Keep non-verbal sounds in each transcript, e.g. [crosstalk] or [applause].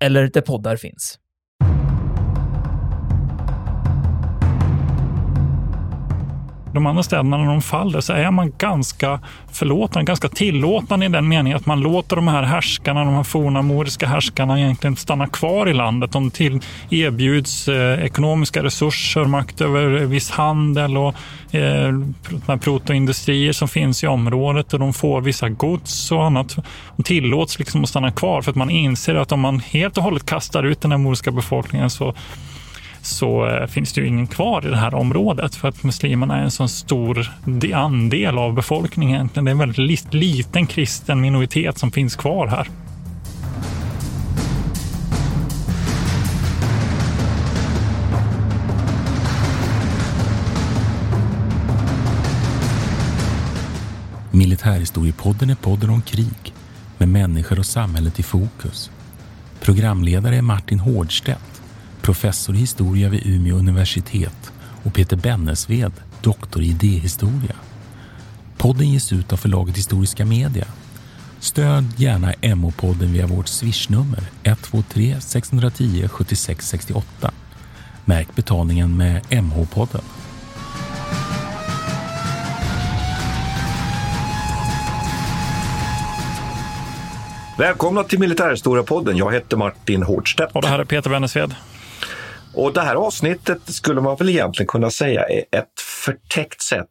eller där poddar finns. De andra städerna när de faller så är man ganska förlåtande, ganska tillåtande i den meningen att man låter de här härskarna, de här forna moriska härskarna egentligen stanna kvar i landet. De till, erbjuds eh, ekonomiska resurser, makt över viss handel och eh, protoindustrier som finns i området och de får vissa gods och annat. De tillåts liksom att stanna kvar för att man inser att om man helt och hållet kastar ut den här moriska befolkningen så så eh, finns det ju ingen kvar i det här området för att muslimerna är en så stor andel av befolkningen. Det är en väldigt liten kristen minoritet som finns kvar här. Militärhistoriepodden är podden om krig med människor och samhället i fokus. Programledare är Martin Hårdstedt professor i historia vid Umeå universitet och Peter Bennesved, doktor i idéhistoria. Podden ges ut av förlaget Historiska Media. Stöd gärna MH-podden via vårt swishnummer 123 610 76 68. Märk betalningen med MH-podden. Välkomna till Militärhistoria-podden. Jag heter Martin Hårdstedt. Och det här är Peter Bennesved. Och det här avsnittet skulle man väl egentligen kunna säga är ett förtäckt sätt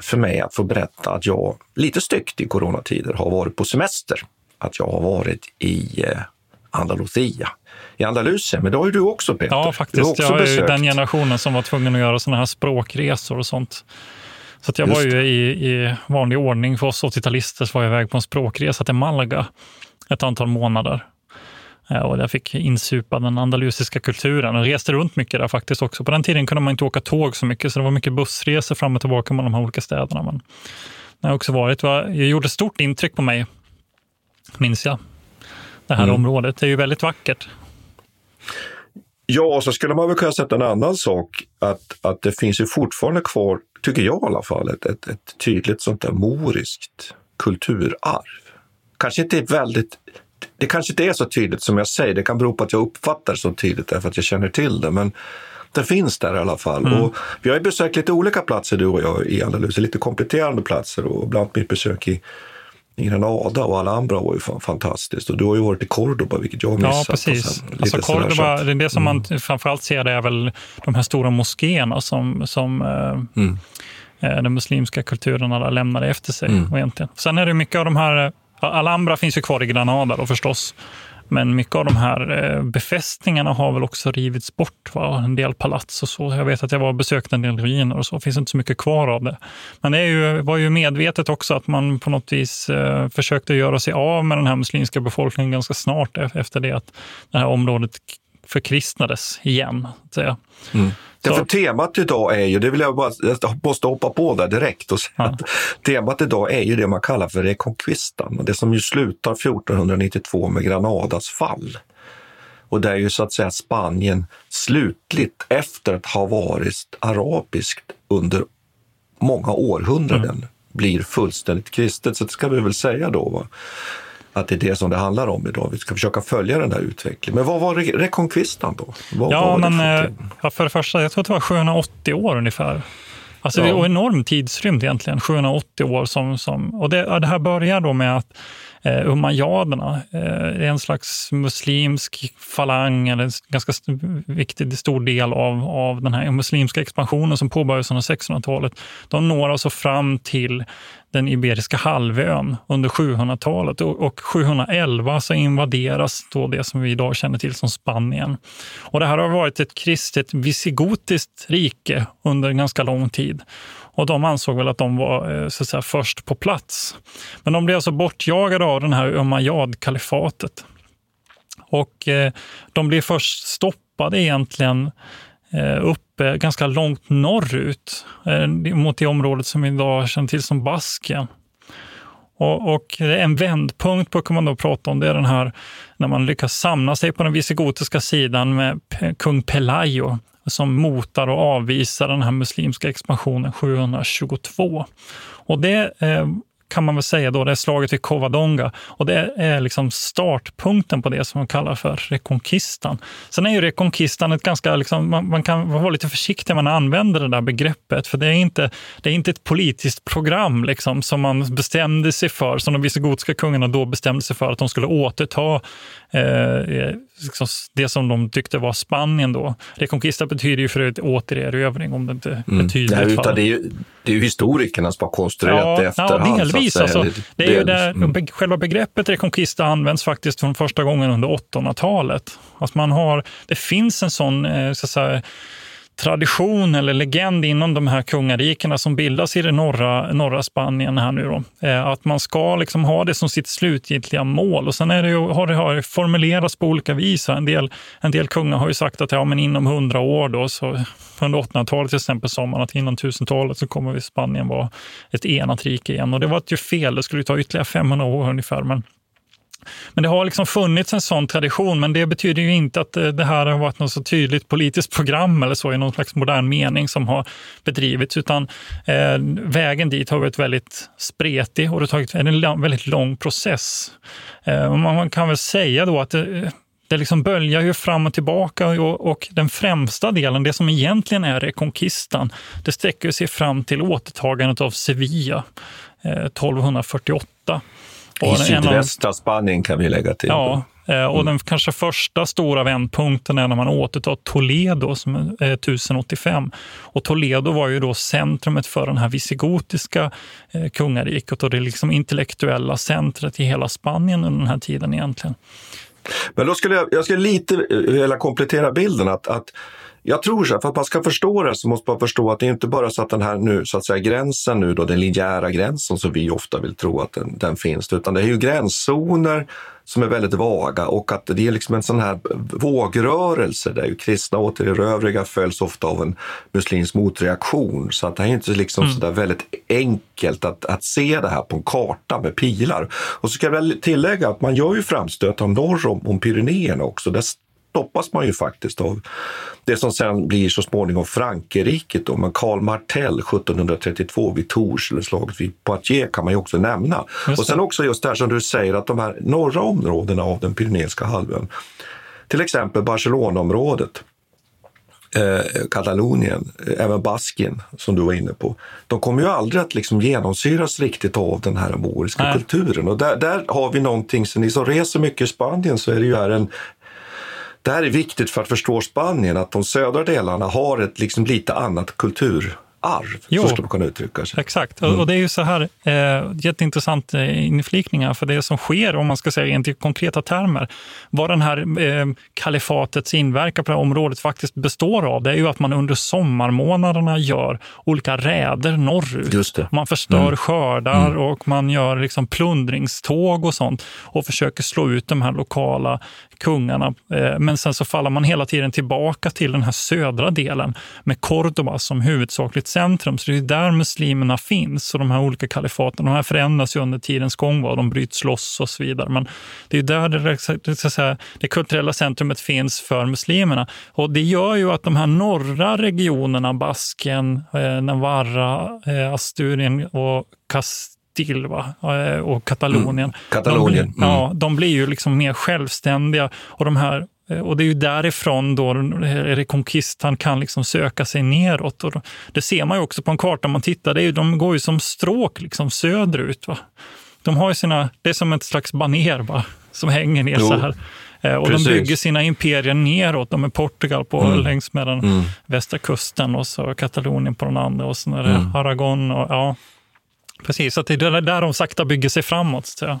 för mig att få berätta att jag lite styggt i coronatider har varit på semester. Att jag har varit i eh, Andalusia, i Andalusien. Men det har ju du också Peter. Ja, faktiskt. jag är ju den generationen som var tvungen att göra sådana här språkresor och sånt. Så jag Just. var ju i, i vanlig ordning, för oss 80-talister, så var jag iväg på en språkresa till Malaga ett antal månader. Eh, och jag fick insupa den andalusiska kulturen och reste runt mycket där faktiskt också. På den tiden kunde man inte åka tåg så mycket, så det var mycket bussresor fram och tillbaka mellan de här olika städerna. Men det har också varit, jag gjorde stort intryck på mig, minns jag. Det här mm. området, det är ju väldigt vackert. Ja, så skulle man väl kunna sätta en annan sak, att, att det finns ju fortfarande kvar, tycker jag i alla fall, ett, ett, ett tydligt sånt där moriskt kulturarv. Kanske inte väldigt det kanske inte är så tydligt som jag säger. Det kan bero på att jag uppfattar det så tydligt därför att jag känner till det. Men det finns där i alla fall. Mm. Och vi har besökt lite olika platser du och jag i Andalusien, lite kompletterande platser och bland annat mitt besök i i Granada och Alhambra var ju fantastiskt. Och du har ju varit i Cordoba, vilket jag har missat. Ja, precis. Alltså Cordoba, det, det som mm. man framförallt ser det är väl de här stora moskéerna som, som eh, mm. eh, den muslimska kulturen alla lämnade efter sig. Mm. Egentligen. Sen är det mycket av de här Alhambra finns ju kvar i Granada då förstås. Men mycket av de här eh, befästningarna har väl också rivits bort. Va? En del palats och så. Jag vet att jag var och besökte en del ruiner och så. Det finns inte så mycket kvar av det. Men det är ju, var ju medvetet också att man på något vis eh, försökte göra sig av med den här muslimska befolkningen ganska snart e-, efter det att det här området förkristnades igen. Att säga. Mm. Därför temat idag är ju, det vill jag bara, jag måste hoppa på där direkt och säga ja. att temat idag är ju det man kallar för reconquistan, det som ju slutar 1492 med Granadas fall. Och där ju så att säga Spanien slutligt, efter att ha varit arabiskt under många århundraden, mm. blir fullständigt kristet. Så det ska vi väl säga då. Va? Att det är det som det handlar om idag. Vi ska försöka följa den där utvecklingen. Men vad var rekonkvistan då? Vad ja, men, för, ja, för det första, jag tror att det var 780 år ungefär. Alltså ja. det är en enorm tidsrymd egentligen, 780 år. Som, som, och det, det här börjar då med att eh, umayyaderna eh, är en slags muslimsk falang, eller en ganska viktig stor del av, av den här muslimska expansionen som påbörjades under 1600-talet. De når alltså fram till den Iberiska halvön under 700-talet och 711 så invaderas då det som vi idag känner till som Spanien. Och det här har varit ett kristet visigotiskt rike under en ganska lång tid. Och de ansåg väl att de var eh, så att säga, först på plats. Men de blev alltså bortjagade av den här Umayyad-kalifatet. och eh, de blir först stoppade egentligen eh, uppe ganska långt norrut eh, mot det området som vi idag känner till som Baskien. Och, och, en vändpunkt brukar man då prata om, det är den här när man lyckas samla sig på den visigotiska sidan med kung Pelayo som motar och avvisar den här muslimska expansionen 722. Och det eh, kan man väl säga då, det är slaget vid Covadonga. Och det är liksom startpunkten på det som man kallar för rekonkistan. Sen är ju rekonkistan ett ganska, liksom, man, man, kan vara lite försiktig när man använder det där begreppet, för det är inte, det är inte ett politiskt program liksom, som man bestämde sig för, som de visigotiska kungarna då bestämde sig för att de skulle återta eh, liksom det som de tyckte var Spanien då. Reconquista betyder ju för övrigt återerövring om det inte mm. är tydligt. Nej, utan det, är ju, det är ju historikerna som har konstruerat ja, det efterhand. Ja, delvis. Alltså, det, det är ju där, mm. Själva begreppet Reconquista används faktiskt från första gången under 800-talet. Alltså man har, det finns en sån eh, så att säga, tradition eller legend inom de här kungarikena som bildas i det norra, norra Spanien här nu då, eh, att man ska liksom ha det som sitt slutgiltiga mål. Och sen är det ju, har det har formulerats på olika vis. En del, en del kungar har ju sagt att ja, men inom hundra år, då, så, under 1800-talet till exempel, sa man att inom 1000-talet så kommer Spanien vara ett enat rike igen. Och det var ju fel, det skulle ta ytterligare 500 år ungefär. Men men det har liksom funnits en sån tradition, men det betyder ju inte att eh, det här har varit något så tydligt politiskt program eller så i någon slags modern mening som har bedrivits, utan eh, vägen dit har varit väldigt spretig och det har tagit en väldigt lång process. Eh, man kan väl säga då att det, det liksom böljar ju fram och tillbaka och, och, den främsta delen, det som egentligen är rekonkistan, det sträcker sig fram till återtagandet av Sevilla eh, 1248. I sydvästra Spanien kan vi lägga till. Ja, eh, och mm. den kanske första stora vändpunkten är när man återtar Toledo som är 1085. Och Toledo var ju då centrumet för den här visigotiska eh, kungariket och det liksom intellektuella centret i hela Spanien under den här tiden egentligen. Men då skulle jag, jag skulle lite vilja komplettera bilden att, att jag tror så här, för att man ska förstå det så måste man förstå att det är inte bara så att den här nu, så att säga, gränsen nu då, den linjära gränsen som vi ofta vill tro att den, den finns, utan det är ju gränszoner som är väldigt vaga och att det är liksom en sån här vågrörelse där ju kristna återerövringar följs ofta av en muslimsk motreaktion. Så att det är inte liksom mm. så där väldigt enkelt att, att se det här på en karta med pilar. Och så ska jag väl tillägga att man gör ju framstötar norr om, om Pyrenéerna också. Där stoppas man ju faktiskt av det som sen blir så småningom Frankrike. Då, men Karl Martell 1732 vid Tours, eller slaget vid Poitiers kan man ju också nämna. Och sen också just det här som du säger att de här norra områdena av den Pyreneiska halvön, till exempel Barcelonaområdet, eh, Katalonien, eh, även Baskien som du var inne på, de kommer ju aldrig att liksom genomsyras riktigt av den här moriska kulturen. Och där, där har vi någonting, så ni som reser mycket i Spanien så är det ju här en, det här är viktigt för att förstå Spanien, att de södra delarna har ett liksom lite annat kultur arv, jo, så skulle man kunna uttrycka sig. Exakt, mm. och det är ju så här, eh, jätteintressant eh, inflikningar, för det som sker, om man ska säga i konkreta termer, vad den här eh, kalifatets inverkan på det här området faktiskt består av, det är ju att man under sommarmånaderna gör olika räder norrut. Man förstör mm. skördar mm. och man gör liksom plundringståg och sånt och försöker slå ut de här lokala kungarna. Eh, men sen så faller man hela tiden tillbaka till den här södra delen med Cordoba som huvudsakligt centrum. Så det är där muslimerna finns och de här olika kalifaten. De här förändras ju under tidens gång, var de bryts loss och så vidare. Men det är där det, det, säga, det kulturella centrumet finns för muslimerna. Och det gör ju att de här norra regionerna, Basken, eh, Navarra, eh, Asturien och Castilla va? Eh, och Katalonien. Mm. Katalonien. De, blir, mm. ja, de blir ju liksom mer självständiga och de här och det är ju därifrån då Reconquistan kan liksom söka sig neråt. Och det ser man ju också på en karta man tittar, det är ju, de går ju som stråk liksom söderut. Va? De har ju sina, det är som ett slags baner va? som hänger ner jo. så här. Eh, och Precis. de bygger sina imperier neråt. De är Portugal på, mm. längs med den mm. västra kusten och så Katalonien på den andra och sen är det mm. Aragon. Och, ja. Precis, så det är där de sakta bygger sig framåt. Så.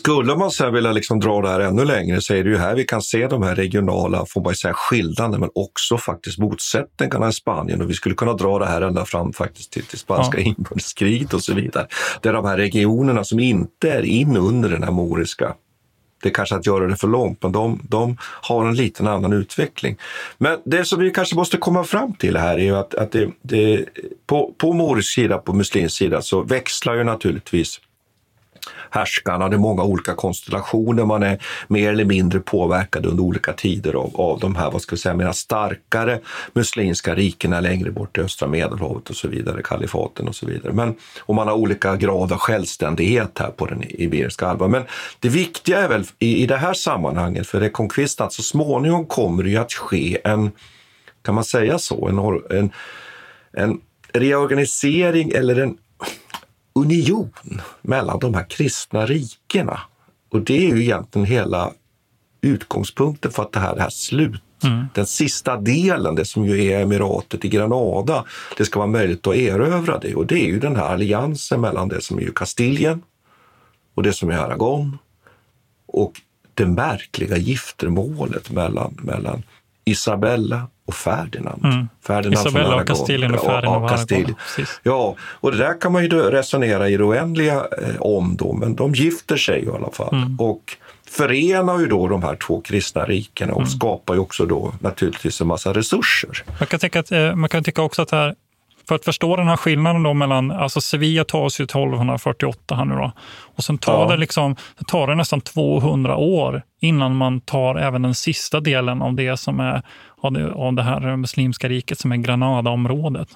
Skulle man sen vilja liksom dra det här ännu längre så är det ju här vi kan se de här regionala, får man säga skildrande, men också faktiskt motsättningarna i Spanien. Och vi skulle kunna dra det här ända fram faktiskt till, till spanska ja. inbördeskriget och så vidare. Det är de här regionerna som inte är in under den här moriska det är kanske att göra det för långt, men de, de har en liten annan utveckling. Men det som vi kanske måste komma fram till här är ju att, att det, det, på, på morisk sida, på muslimsk sida, så växlar ju naturligtvis härskarna. Det är många olika konstellationer. Man är mer eller mindre påverkad under olika tider av, av de här, vad ska vi säga, mer starkare muslimska rikena längre bort i östra medelhavet och så vidare, kalifaten och så vidare. Men, och man har olika grad av självständighet här på den Iberiska halvön. Men det viktiga är väl i, i det här sammanhanget för Reconquista att så småningom kommer det ju att ske en, kan man säga så, en, en, en reorganisering eller en union mellan de här kristna rikena. Och det är ju egentligen hela utgångspunkten för att det här, det här slut, mm. den sista delen, det som ju är emiratet i Granada, det ska vara möjligt att erövra det. Och det är ju den här alliansen mellan det som är ju Kastiljen och det som är Aragon och det märkliga giftermålet mellan, mellan Isabella och Ferdinand. Mm. Ferdinand Isabella och Kastilien och Ferdinand och Kastilien. Ja, och det där kan man ju resonera i det oändliga eh, om då, men de gifter sig i alla fall. Mm. Och förenar ju då de här två kristna rikena och mm. skapar ju också då naturligtvis en massa resurser. Man kan tycka, att, eh, man kan tycka också att här för att förstå den här skillnaden då mellan, alltså Sevilla tas ju 1248 här nu då. Och sen tar, ja. det liksom, det tar det nästan 200 år innan man tar även den sista delen av det som är av det, här muslimska riket som är Granada-området.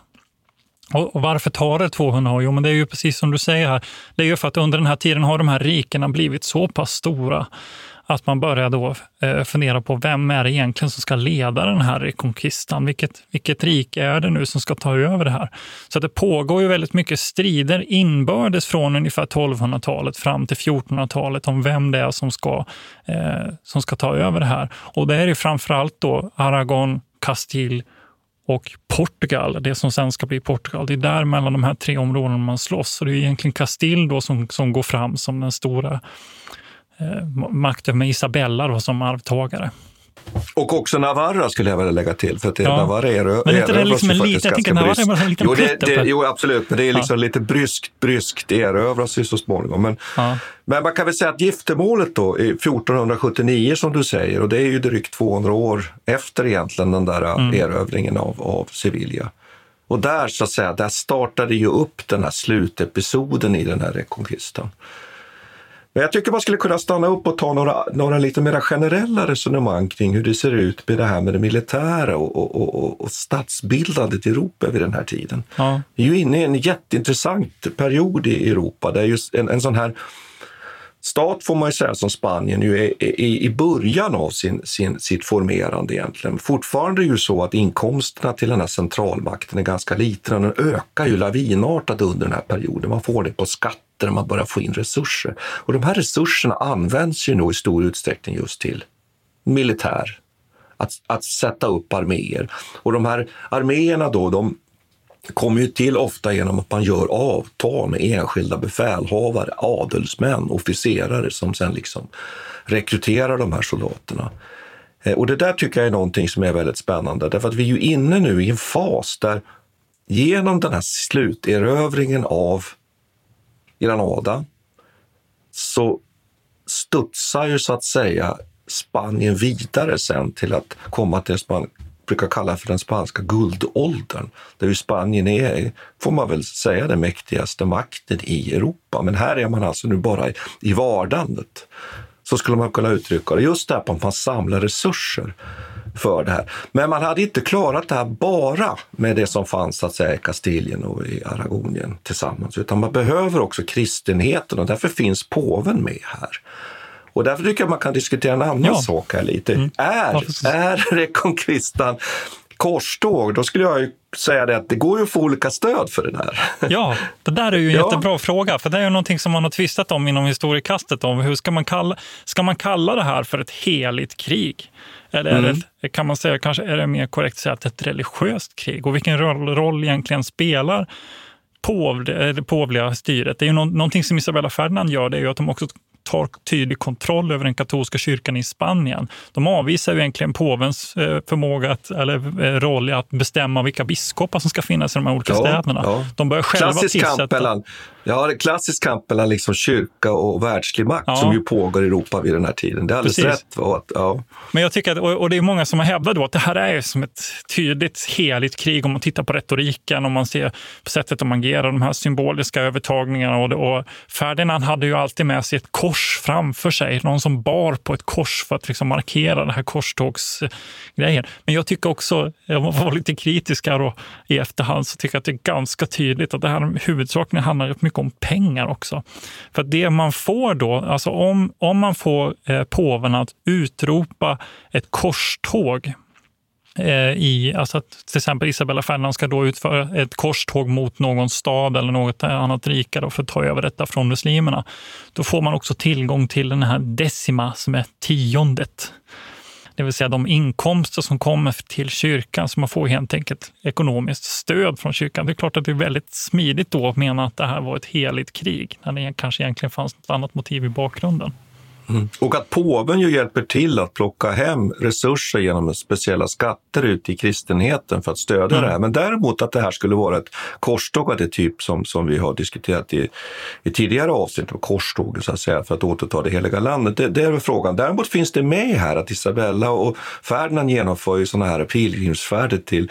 Och varför tar det 200 år? Jo, men det är ju precis som du säger här. Det är ju för att under den här tiden har de här rikena blivit så pass stora att man börjar då eh, fundera på vem är det egentligen som ska leda den här rekonkistan? Vilket, vilket rike är det nu som ska ta över det här? Så det pågår ju väldigt mycket strider inbördes från ungefär 1200-talet fram till 1400-talet om vem det är som ska, eh, som ska ta över det här. Och det är ju framförallt då Aragon, Castile och Portugal, det som sen ska bli Portugal. Det är där mellan de här tre områdena man slåss. Så det är egentligen Castile då som, som går fram som den stora makten med Isabella då som arvtagare. Och också Navarra skulle jag vilja lägga till. För att det, ja. Navarra är, men inte det liksom en lite, jag tänker Navarra är bara en liten jo, det, det, jo, absolut, men det är liksom ja. lite bryskt, bryskt erövras ju så småningom. Men, ja. men man kan väl säga att giftermålet då, 1479 som du säger, och det är ju drygt 200 år efter egentligen den där mm. erövringen av, av Sevilla. Och där så att säga, där startade ju upp den här slutepisoden i den här rekonkistan. Men jag tycker man skulle kunna stanna upp och ta några, några lite mer generella resonemang kring hur det ser ut med det här med det militära och, och, och, och statsbildandet i Europa vid den här tiden. Ja. Vi är ju inne i en jätteintressant period i Europa där just en, en sån här stat får man ju säga som Spanien ju är, i början av sin, sin, sitt formerande egentligen. Fortfarande är det ju så att inkomsterna till den här centralmakten är ganska liten och den ökar ju lavinartat under den här perioden. Man får det på där man börjar få in resurser. Och de här resurserna används ju nog i stor utsträckning just till militär, att, att sätta upp arméer. Och de här arméerna då, de kommer ju till ofta genom att man gör avtal med enskilda befälhavare, adelsmän, officerare som sen liksom rekryterar de här soldaterna. Eh, och det där tycker jag är någonting som är väldigt spännande, därför att vi är ju inne nu i en fas där genom den här sluterövringen av Granada så studsar ju så att säga Spanien vidare sen till att komma till det man brukar kalla för den spanska guldåldern, där ju Spanien är, får man väl säga, den mäktigaste makten i Europa. Men här är man alltså nu bara i, i vardandet. Så skulle man kunna uttrycka det. Just det här på att man samlar resurser för det här. Men man hade inte klarat det här bara med det som fanns så att säga, i Kastilien och i Aragonien tillsammans, utan man behöver också kristenheten och därför finns påven med här. Och därför tycker jag man kan diskutera en annan ja. sak här lite. Mm. Är, är Reconquistan korståg, då skulle jag ju säga det att det går ju att få olika stöd för det där. Ja, det där är ju en ja. jättebra fråga, för det är ju någonting som man har tvistat om inom historiekastet om hur ska man kalla, ska man kalla det här för ett heligt krig? Eller mm. är det, kan man säga, kanske är det mer korrekt att säga att ett religiöst krig? Och vilken roll, roll egentligen spelar pov, det påvliga styret? Det är ju någonting som Isabella Ferdinand gör, det är ju att de också tar tydlig kontroll över den katolska kyrkan i Spanien. De avvisar ju egentligen påvens eh, förmåga att, eller eh, roll i att bestämma vilka biskopar som ska finnas i de här olika ja, städerna. Ja. De börjar själva Klassisk tillsätta... Kamp mellan, ja, det klassisk kamp mellan liksom kyrka och världslig makt ja. som ju pågår i Europa vid den här tiden. Det är alldeles Precis. rätt. Att, ja. Men jag tycker att, och det är många som har hävdat då att det här är som ett tydligt heligt krig om man tittar på retoriken, om man ser på sättet de agerar, de här symboliska övertagningarna. Och, och Ferdinand hade ju alltid med sig ett kors framför sig, någon som bar på ett kors för att liksom markera den här korstågsgrejen. Men jag tycker också, jag var lite kritisk här och i efterhand, så tycker jag att det är ganska tydligt att det här huvudsakligen handlar rätt mycket om pengar också. För det man får då, alltså om, om man får eh, påven att utropa ett korståg eh, i, alltså att till exempel Isabella Ferdinand ska då utföra ett korståg mot någon stad eller något annat rike för att ta över detta från muslimerna. Då får man också tillgång till den här decima som är tiondet. Det vill säga de inkomster som kommer till kyrkan, så man får helt enkelt ekonomiskt stöd från kyrkan. Det är klart att det är väldigt smidigt då att mena att det här var ett heligt krig, när det kanske egentligen fanns ett annat motiv i bakgrunden. Mm. Och att påven ju hjälper till att plocka hem resurser genom speciella skatter ute i kristenheten för att stödja mm. det här. Men däremot att det här skulle vara ett korståg av det typ som, som vi har diskuterat i, i tidigare avsnitt, korståg så att säga, för att återta det heliga landet. Det, det är väl frågan. Däremot finns det med här att Isabella och Ferdinand genomför ju sådana här pilgrimsfärder till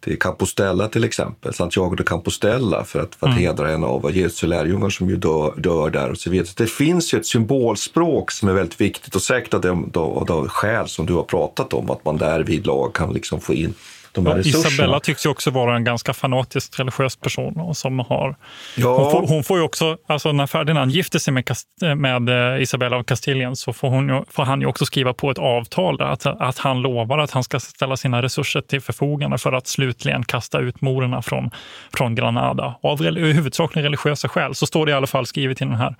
till Compostela till exempel, Santiago de Compostela för att, för att mm. hedra en av Jesu lärjungar som ju dör, dör där och så vidare. Så det finns ju ett symbolspråk som är väldigt viktigt och säkert av de, de, de skäl som du har pratat om, att man där vid lag kan liksom få in de här resurserna. Isabella tycks ju också vara en ganska fanatisk religiös person. Och som har, ja. hon, får, hon får ju också, alltså när Ferdinand gifter sig med, med eh, Isabella av Kastilien så får, hon, får han ju också skriva på ett avtal där, att, att han lovar att han ska ställa sina resurser till förfogande för att slutligen kasta ut morerna från, från Granada. Av huvudsakligen religiösa skäl, så står det i alla fall skrivet i det här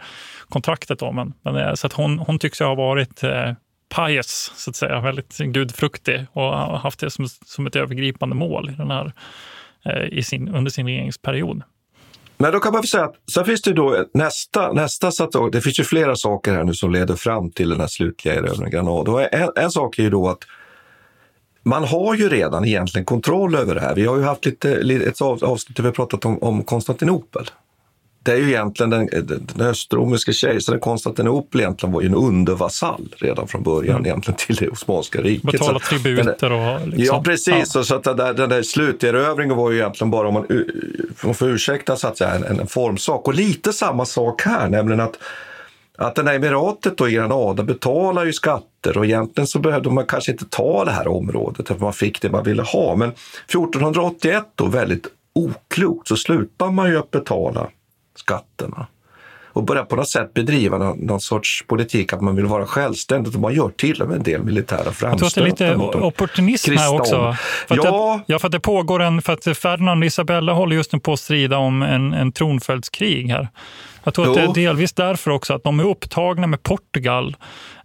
kontraktet. Då. Men, men, eh, så att hon, hon tycks ha varit eh, pious, så att säga, väldigt gudfruktig och har haft det som, som ett övergripande mål i den här, eh, i sin, under sin regeringsperiod. Men då kan man säga att sen finns det då nästa, nästa så det finns ju flera saker här nu som leder fram till den här slutliga erövringen av Granada. En, en sak är ju då att man har ju redan egentligen kontroll över det här. Vi har ju haft lite, ett avsnitt där vi har pratat om, om Konstantinopel det är ju egentligen den, den östromerske kejsaren Konstantinopel egentligen var ju en undervasall redan från början mm. egentligen till det Osmanska riket. Betala tributer och... Liksom, ja, precis. Ja. Så att den där, den där sluterövringen var ju egentligen bara, om man, man får ursäkta, så att säga, en, en formsak. Och lite samma sak här, nämligen att att den här emiratet i Granada betalar ju skatter och egentligen så behövde man kanske inte ta det här området för man fick det man ville ha. Men 1481 då, väldigt oklokt, så slutar man ju att betala skatterna. och börjar på något sätt bedriva någon, någon sorts politik att man vill vara självständig och man gör till och med en del militära framstötar. Jag tror att det är lite opportunism här också. För ja. Att, ja, för att det pågår en, för att Ferdinand och Isabella håller just nu på att strida om en, en tronföljdskrig här. Jag tror jo. att det är delvis därför också att de är upptagna med Portugal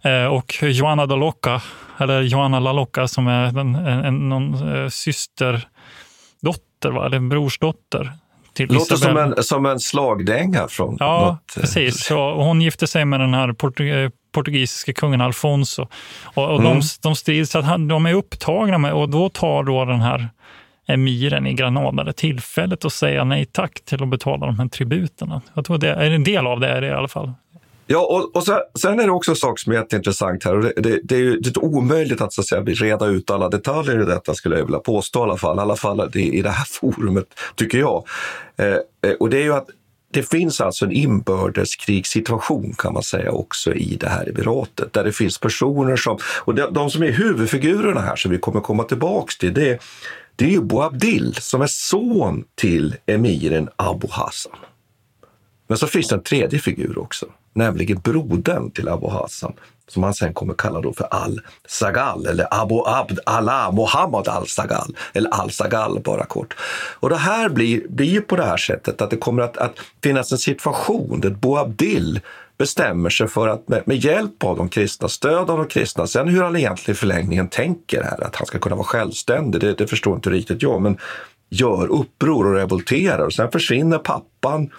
eh, och Joana da Loca, eller Joana la Loca som är en, en, någon eh, systerdotter, va? eller en brorsdotter till Låter som en, som en slagdänga från Ja, något. Eh, precis. Så hon gifte sig med den här portug portugisiske kungen Alfonso. Och, och mm. de, de strids, så att de är upptagna med, och då tar då den här emiren i Granada det tillfället att säga nej tack till att betala de här tributerna. Jag tror det är en del av det är det i alla fall. Ja, och, och sen, sen, är det också en sak som är jätteintressant här. Och det, det, det är ju det är omöjligt att, så att säga, reda ut alla detaljer i detta, skulle jag vilja påstå i alla fall. I alla fall i, i det här [laughs] forumet, tycker jag. Eh, eh, och det är ju att det finns alltså en inbördeskrigssituation kan man säga också i det här emiratet, där det finns personer som, och de, de som är huvudfigurerna här som vi kommer komma tillbaks till, det, det är ju Boabdil som är son till emiren Abu Hassan. Men så finns det en tredje figur också, nämligen brodern till Abu Hassan som han sen kommer kalla då för Al-Sagal eller Abu Abd Allah Muhammad Al-Sagal eller Al-Sagal bara kort. Och det här blir, blir ju på det här sättet att det kommer att, att finnas en situation där Boabdil bestämmer sig för att med, med, hjälp av de kristna, stöd av de kristna, sen hur han egentligen i förlängningen tänker här, att han ska kunna vara självständig, det, det förstår inte riktigt jag, men gör uppror och revolterar. Och sen försvinner pappan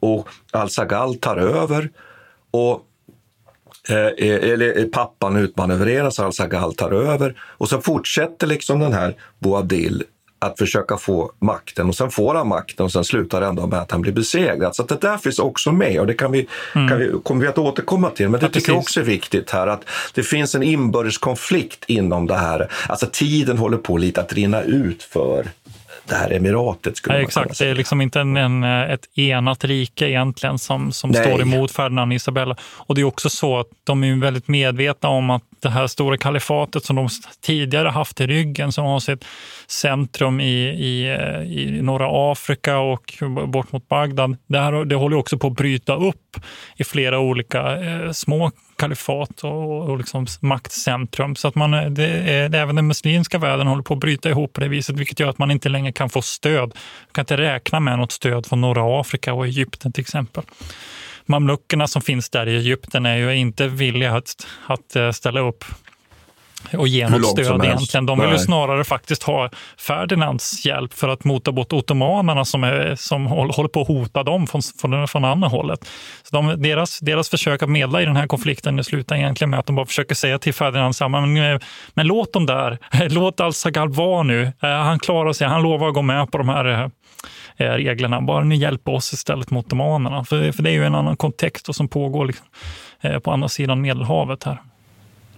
och Al-Sagal tar över. Och eh, eller pappan utmanövreras, Al-Sagal tar över. Och så fortsätter liksom den här Boabdil att försöka få makten och sen får han makten och sen slutar det ändå med att han blir besegrad. Så det där finns också med och det kan vi, mm. kan vi, kommer vi att återkomma till. Men det ja, tycker jag också är viktigt här att det finns en inbördes konflikt inom det här. Alltså tiden håller på lite att rinna ut för det här emiratet. Skulle ja, exakt, det är liksom inte en, en, ett enat rike egentligen som, som står emot Ferdinand och Isabella. Och det är också så att de är väldigt medvetna om att det här stora kalifatet som de tidigare haft i ryggen, som har sitt centrum i, i, i norra Afrika och bort mot Bagdad, det, här, det håller också på att bryta upp i flera olika eh, små kalifat och, och liksom maktcentrum. Så att man, eh, det är, även den muslimska världen håller på att bryta ihop på det viset, vilket gör att man inte längre kan få stöd. Man kan inte räkna med något stöd från norra Afrika och Egypten till exempel mamluckerna som finns där i Egypten är ju inte villiga att, att eh, ställa upp och ge något stöd egentligen. De vill ju snarare faktiskt ha Ferdinands hjälp för att mota bort ottomanerna som, är, som håller på att hota dem från, från, från andra hållet. Så de, deras, deras försök att medla i den här konflikten slutar egentligen med att de bara försöker säga till Ferdinand men, men låt dem där, [laughs] låt Al-Sagal vara nu. Eh, han klarar sig, han lovar att gå med på de här eh, Eh, reglerna. Bara ni hjälper oss istället mot ottomanerna. För, för det är ju en annan kontext som pågår liksom, eh, på andra sidan Medelhavet här.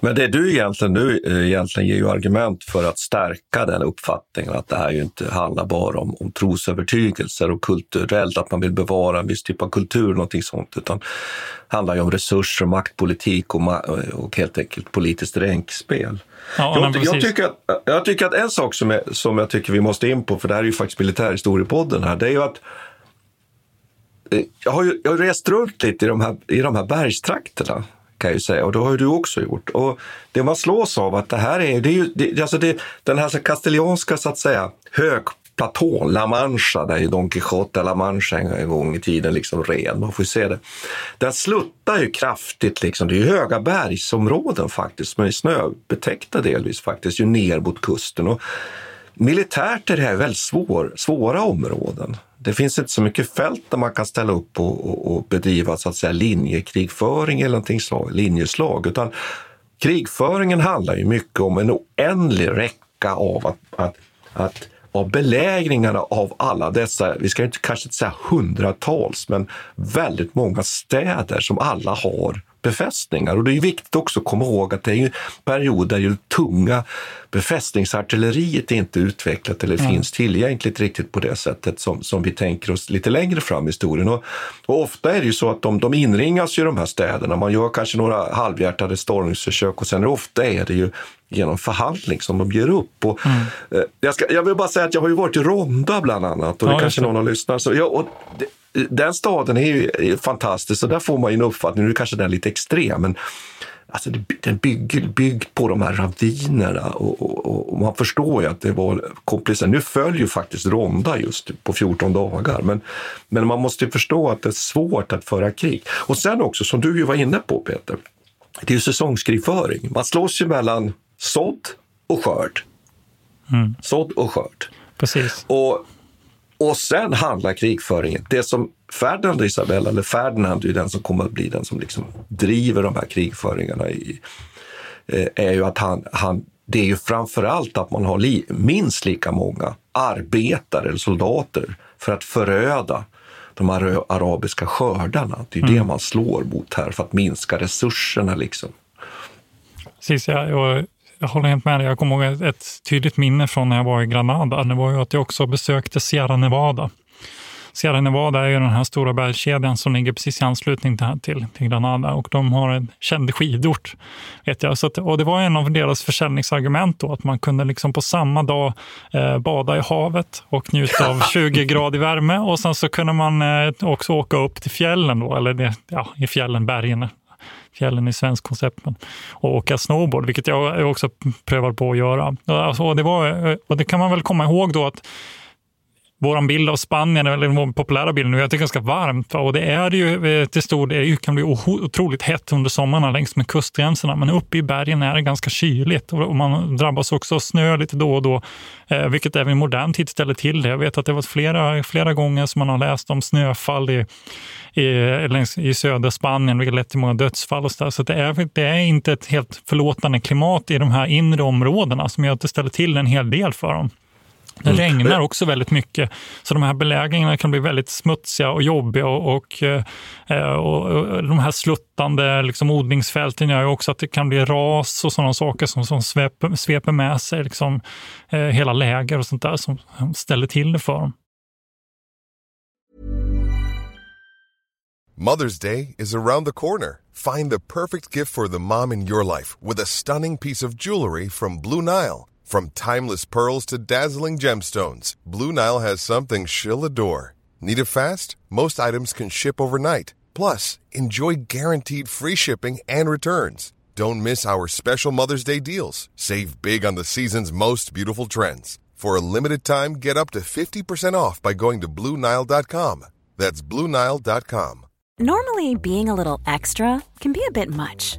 Men det du egentligen nu eh, egentligen ger ju argument för att stärka den uppfattningen att det här ju inte handlar bara om, om trosövertygelser och kulturellt, att man vill bevara en viss typ av kultur, någonting sånt, utan handlar ju om resurser, maktpolitik och, ma och helt enkelt politiskt ränkspel. Ja, jag, jag, tycker att, jag tycker att en sak som, är, som jag tycker vi måste in på, för det här är ju faktiskt militärhistoriepodden här, det är ju att eh, jag har ju jag har rest runt lite i de här, i de här bergstrakterna kan jag ju säga och det har ju du också gjort. Och det man slås av att det här är, det är ju, det, alltså det, den här kastilianska så att säga högplatån, La Mancha, där ju Don Quijote La Mancha en gång i tiden liksom red, man får ju se det. Den sluttar ju kraftigt, liksom. det är ju höga bergsområden faktiskt, men snöbetäckta delvis faktiskt, ju ner mot kusten. Och militärt är det här väldigt svår, svåra områden. Det finns inte så mycket fält där man kan ställa upp och, och, och bedriva så att säga, linjekrigföring eller någonting slag, linjeslag. Utan krigföringen handlar ju mycket om en oändlig räcka av att, att, att av belägringarna av alla dessa, vi ska inte, kanske inte säga hundratals, men väldigt många städer som alla har befästningar. Och det är viktigt också att komma ihåg att det är en period där ju tunga befästningsartilleriet inte är utvecklat eller mm. finns tillgängligt riktigt på det sättet som, som vi tänker oss lite längre fram i historien. Och, och ofta är det ju så att de, de inringas i de här städerna. Man gör kanske några halvhjärtade stormningsförsök och sen ofta är det ju genom förhandling som de ger upp. Och, mm. eh, jag, ska, jag vill bara säga att jag har ju varit i Ronda bland annat och det ja, kanske någon har lyssnat. Så, ja, och det, den staden är ju fantastisk och där får man ju en uppfattning, nu kanske den är lite extrem, men alltså den bygger byggt på de här ravinerna och, och, och, man förstår ju att det var komplicerat. Nu följer ju faktiskt Ronda just på 14 dagar, men, men man måste ju förstå att det är svårt att föra krig. Och sen också, som du ju var inne på Peter, det är ju säsongskrigföring. Man slåss ju mellan sådd och skörd. Mm. Sådd och skörd. Precis. Och, och sen handlar krigföringen, det som Ferdinand och Isabella, eller Ferdinand är den som kommer att bli den som liksom driver de här krigföringarna, i, eh, är ju att han, han det är ju framför allt att man har li, minst lika många arbetare eller soldater för att föröda de arabiska skördarna. Det är mm. det man slår mot här för att minska resurserna. Liksom. Precis, ja, jag håller helt med dig. Jag kommer ihåg ett, tydligt minne från när jag var i Granada. Det var ju att jag också besökte Sierra Nevada. Sierra Nevada är ju den här stora bergskedjan som ligger precis i anslutning till, till, till Granada och de har en känd skidort. Vet jag. Så att, och det var en av deras försäljningsargument då, att man kunde liksom på samma dag eh, bada i havet och njuta av [laughs] 20 grader värme och sen så kunde man eh, också åka upp till fjällen då, eller det, ja, i fjällen, bergen fjällen i svensk koncept, men, och åka snowboard, vilket jag också prövar på att göra. Alltså, det, var, och det kan man väl komma ihåg då att vår bild av Spanien, eller vår populära bild nu, är att det är ganska varmt. Och det är det ju eh, till stor del, det kan bli otroligt hett under sommarna längs med kustgränserna. Men uppe i bergen är det ganska kyligt och man drabbas också av snö lite då och då, eh, vilket även i modern tid ställer till det. Jag vet att det varit flera, flera gånger som man har läst om snöfall i, i, längs, i södra Spanien, vilket lett till många dödsfall. Och så där. så det, är, det är inte ett helt förlåtande klimat i de här inre områdena som gör att det ställer till en hel del för dem. Det mm. regnar också väldigt mycket, så de här belägringarna kan bli väldigt smutsiga och jobbiga. Och, och, eh, och, och de här sluttande liksom, odlingsfälten gör också att det kan bli ras och sådana saker som, som sveper, sveper med sig liksom, eh, hela läger och sånt där som ställer till det för dem. Mother's Day is around the corner. Find the perfect gift for the mom in your life with a stunning piece of jewelry from Blue Nile. From timeless pearls to dazzling gemstones, Blue Nile has something she'll adore. Need it fast? Most items can ship overnight. Plus, enjoy guaranteed free shipping and returns. Don't miss our special Mother's Day deals. Save big on the season's most beautiful trends. For a limited time, get up to 50% off by going to BlueNile.com. That's BlueNile.com. Normally, being a little extra can be a bit much,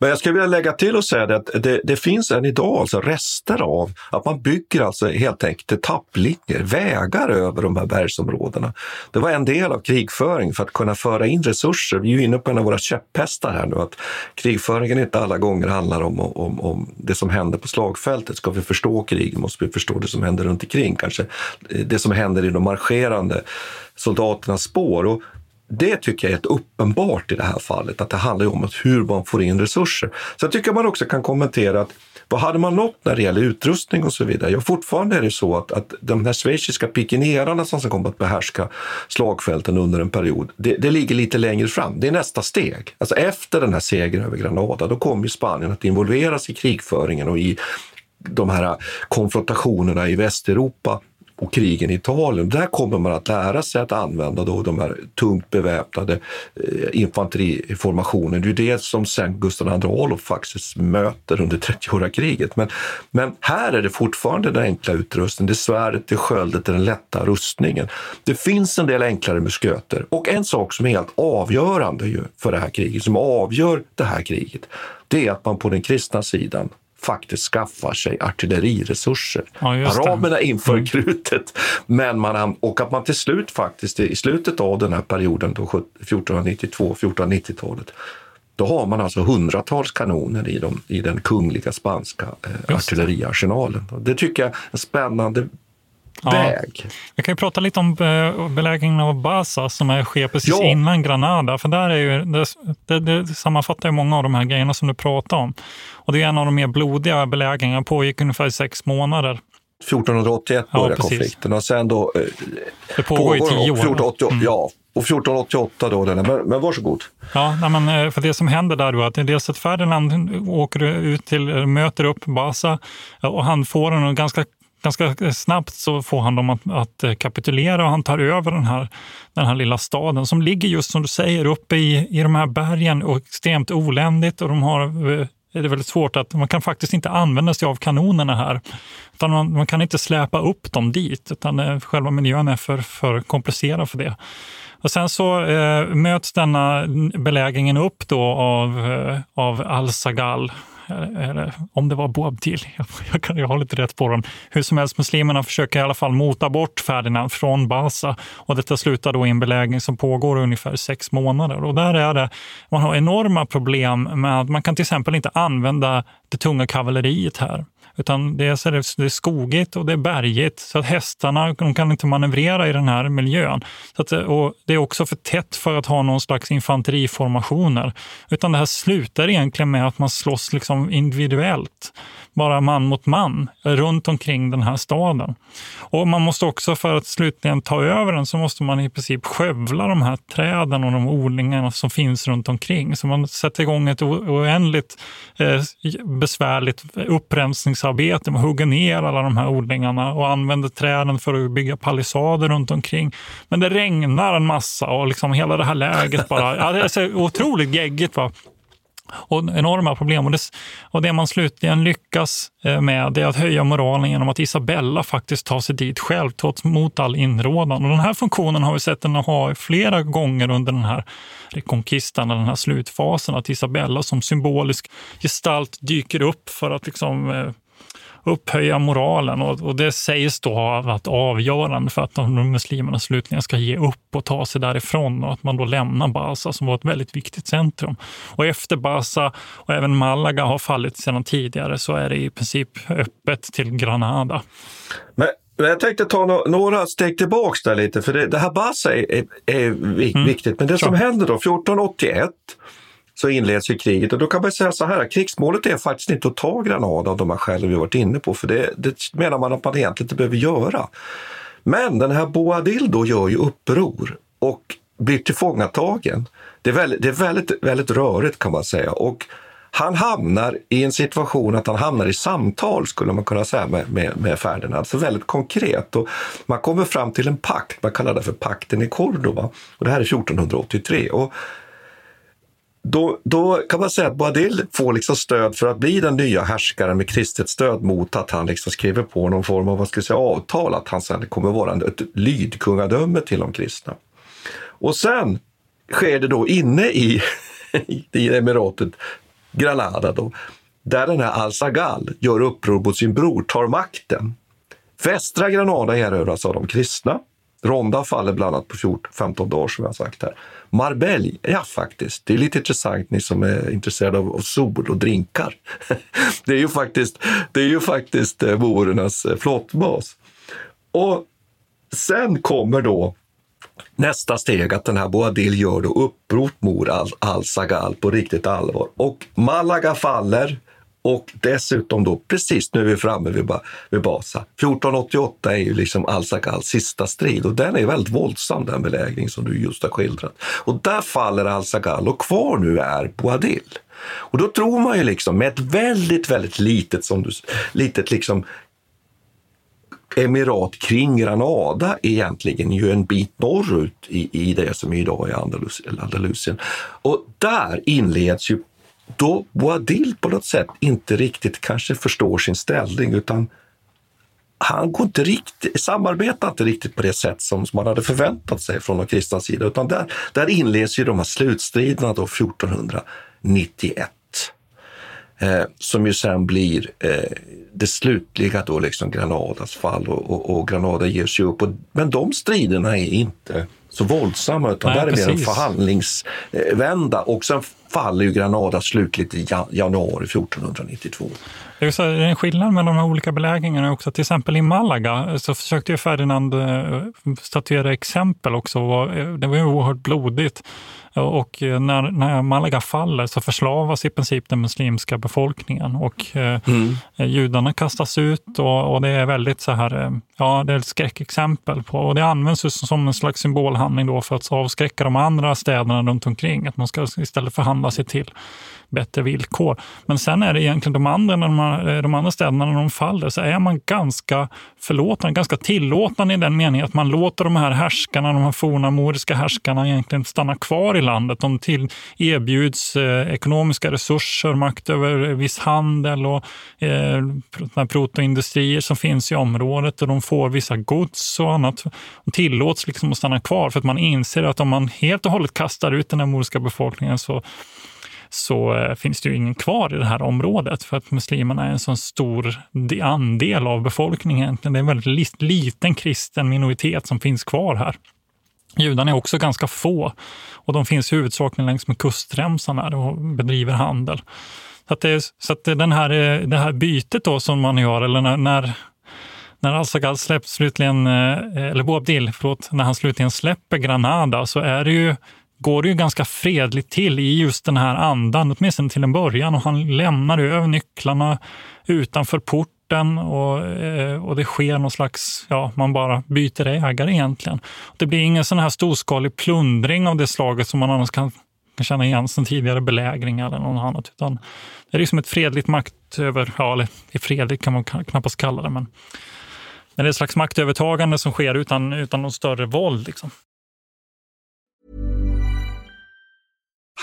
Men jag skulle vilja lägga till och säga att det, det, finns än idag alltså rester av att man bygger alltså helt enkelt etapplinjer, vägar över de här bergsområdena. Det var en del av krigföring för att kunna föra in resurser. Vi är ju inne på en av våra käpphästar här nu, att krigföringen inte alla gånger handlar om, om, om det som händer på slagfältet. Ska vi förstå krig måste vi förstå det som händer runt omkring, kanske eh, det som händer i de marscherande soldaternas spår. Och det tycker jag är ett uppenbart i det här fallet, att det handlar om hur man får in resurser. Sen tycker jag man också kan kommentera att vad hade man nått när det gäller utrustning och så vidare? Ja, fortfarande är det så att, att de här schweiziska pikinerarna som ska att behärska slagfälten under en period, det, det, ligger lite längre fram. Det är nästa steg. Alltså efter den här segern över Granada, då kommer Spanien att involveras i krigföringen och i de här konfrontationerna i Västeuropa och krigen i Italien. Där kommer man att lära sig att använda då de här tungt beväpnade eh, infanteriformationerna. Det är det som sen Gustav II Adolf faktiskt möter under 30-åriga kriget. Men, men här är det fortfarande den enkla utrustningen, det är svärdet, det är sköldet, det är den lätta rustningen. Det finns en del enklare musköter och en sak som är helt avgörande ju för det här kriget, som avgör det här kriget, det är att man på den kristna sidan faktiskt skaffar sig artilleriresurser. Ja, det. Araberna inför Mm. krutet, men man, och att man till slut faktiskt i slutet av den här perioden, då 1492-1490-talet, då har man alltså hundratals kanoner i, de, i den kungliga spanska eh, artilleriarsenalen. Det tycker jag är en spännande Ja. väg. Jag kan ju prata lite om eh, belägringen av Baza som är, sker precis Ja. innan Granada. För där är ju, det, det, det sammanfattar ju många av de här grejerna som du pratar om. Och det är en av de mer blodiga belägringarna, pågick ungefär sex månader. 1481 Ja, börjar precis. konflikten och sen då... Eh, Det pågår i den tio år. 1488, Mm. Ja, och 1488 då, den men, men varsågod. Ja, men, eh, för det som händer där då är att det är dels att Ferdinand åker ut till, möter upp Baza och han får och ganska Ganska eh, snabbt så får han dem att, att eh, kapitulera och han tar över den här, den här lilla staden som ligger just som du säger uppe i, i de här bergen och extremt oländigt och de har eh, är det väldigt svårt att man kan faktiskt inte använda sig av kanonerna här. Utan man, man kan inte släpa upp dem dit, utan själva miljön är för, för komplicerad för det. Och sen så eh, möts denna belägringen upp då av, eh, av Al-Sagal, eller, om det var Boabdil, [laughs] jag, jag, kan, jag har lite rätt på dem. Hur som helst, muslimerna försöker i alla fall mota bort Ferdinand från Baza och detta slutar då i en belägring som pågår ungefär sex månader. Och där är det, man har enorma problem med att man kan till exempel inte använda det tunga kavalleriet här. Utan det är, så det, det är skogigt och det är bergigt så att hästarna de kan inte manövrera i den här miljön. Så att, och det är också för tätt för att ha någon slags infanteriformationer. Utan det här slutar egentligen med att man slåss liksom individuellt, bara man mot man, runt omkring den här staden. Och man måste också, för att slutligen ta över den, så måste man i princip skövla de här träden och de odlingarna som finns runt omkring. Så man sätter igång ett oändligt eh, besvärligt upprensningsarbete skogsarbete. Man hugger ner alla de här odlingarna och använder träden för att bygga palissader runt omkring. Men det regnar en massa och liksom hela det här läget bara, ja, det är så otroligt geggigt. Va? och enorma problem. Och det, och det man slutligen lyckas eh, med det är att höja moralen genom att Isabella faktiskt tar sig dit själv, trots mot all inrådan. Och den här funktionen har vi sett den ha flera gånger under den här rekonkistan, den här slutfasen, att Isabella som symbolisk gestalt dyker upp för att liksom eh, upphöja moralen och, och det sägs då ha varit avgörande för att de muslimerna slutligen ska ge upp och ta sig därifrån och att man då lämnar Baza som var ett väldigt viktigt centrum. Och efter Baza och även Malaga har fallit sedan tidigare så är det i princip öppet till Granada. Men, men jag tänkte ta no några steg tillbaks där lite, för det, det här Bassa är, är, är Mm. viktigt. Men det som händer då, 1481, så inleds ju kriget och då kan man säga så här, krigsmålet är faktiskt inte att ta Granada av de här skälen vi varit inne på, för det, det menar man att man egentligen inte behöver göra. Men den här Boadil då gör ju uppror och blir tillfångatagen. Det är väldigt, det är väldigt, väldigt rörigt kan man säga. Och han hamnar i en situation att han hamnar i samtal, skulle man kunna säga, med, med, med Ferdinand. Alltså väldigt konkret. Och man kommer fram till en pakt, man kallar det för pakten i Cordoba. Och det här är 1483. Och då, då kan man säga att Boadil får liksom stöd för att bli den nya härskaren med kristet stöd mot att han liksom skriver på någon form av vad ska jag säga, avtal att han sen kommer vara ett lydkungadöme till de kristna. Och sen sker det då inne i, [laughs] i emiratet Granada då, där den här Al-Sagal gör uppror mot sin bror, tar makten. Västra Granada erövras av de kristna. Ronda faller bland annat på 14, 15 dagar som jag har sagt här. Marbella, ja faktiskt, det är lite intressant ni som är intresserade av, av sol och drinkar. [laughs] Det är ju faktiskt, det är ju faktiskt eh, eh, flottbas. Och sen kommer då nästa steg att den här Boadil gör då uppror mot Al- Al-Sagal på riktigt allvar. Och Malaga faller och dessutom då, precis nu är vi framme vid, vid Basa. 1488 är ju liksom Al-Sagals sista strid och den är väldigt våldsam den belägring som du just har skildrat. Och där faller Al-Sagal och kvar nu är Boadil. Och då tror man ju liksom med ett väldigt, väldigt litet, som du, litet liksom emirat kring Granada egentligen ju en bit norrut i, i det som idag är Andalus, Andalusien. Och där inleds ju då Boadil på något sätt inte riktigt kanske förstår sin ställning utan han går inte riktigt, samarbetar inte riktigt på det sätt som man hade förväntat sig från de kristna sida, utan där, där inleds ju de här slutstriderna då 1491. Eh, som ju sen blir eh, det slutliga då liksom Granadas fall och, och, och Granada ger sig upp. Och, men de striderna är inte så våldsamma utan Nej, där är precis. mer en förhandlingsvända och sen faller ju Granada slutligt i januari 1492. Det är en skillnad med de här olika belägringarna också. Till exempel i Malaga så försökte ju Ferdinand eh, statuera exempel också. Det var ju oerhört blodigt. Och när, när Malaga faller så förslavas i princip den muslimska befolkningen och eh, mm. judarna kastas ut och, och, det är väldigt så här, eh, ja det är ett skräckexempel på och det används som en slags symbolhandling då för att avskräcka de andra städerna runt omkring. Att man ska istället förhandla sig till bättre villkor. Men sen är det egentligen de andra, när man, eh, de andra städerna, när de faller, så är man ganska förlåtande, ganska tillåtande i den meningen att man låter de här härskarna, de här forna moriska härskarna egentligen stanna kvar i landet. De till, erbjuds eh, ekonomiska resurser, makt över viss handel och eh, protoindustrier som finns i området och de får vissa gods och annat. De tillåts liksom att stanna kvar för att man inser att om man helt och hållet kastar ut den här moriska befolkningen så så eh, finns det ju ingen kvar i det här området för att muslimerna är en så stor andel av befolkningen. Det är en väldigt liten kristen minoritet som finns kvar här. Judarna är också ganska få och de finns huvudsakligen längs med kustremsan och bedriver handel. Så att, det, så att den här, eh, det här bytet då som man gör, eller när, när när Al-Sagal släpps slutligen, eh, eller Boabdil, förlåt, när han slutligen släpper Granada så är det ju går det ju ganska fredligt till i just den här andan, åtminstone till en början. Och han lämnar över nycklarna utanför porten och, eh, och det sker någon slags, ja, man bara byter ägare egentligen. Det blir ingen sån här storskalig plundring av det slaget som man annars kan, kan känna igen sen tidigare belägringar eller något annat. Utan det är liksom ett fredligt maktöver... ja, eller fredligt kan man knappast kalla det, men det är ett slags maktövertagande som sker utan, utan någon större våld. Liksom.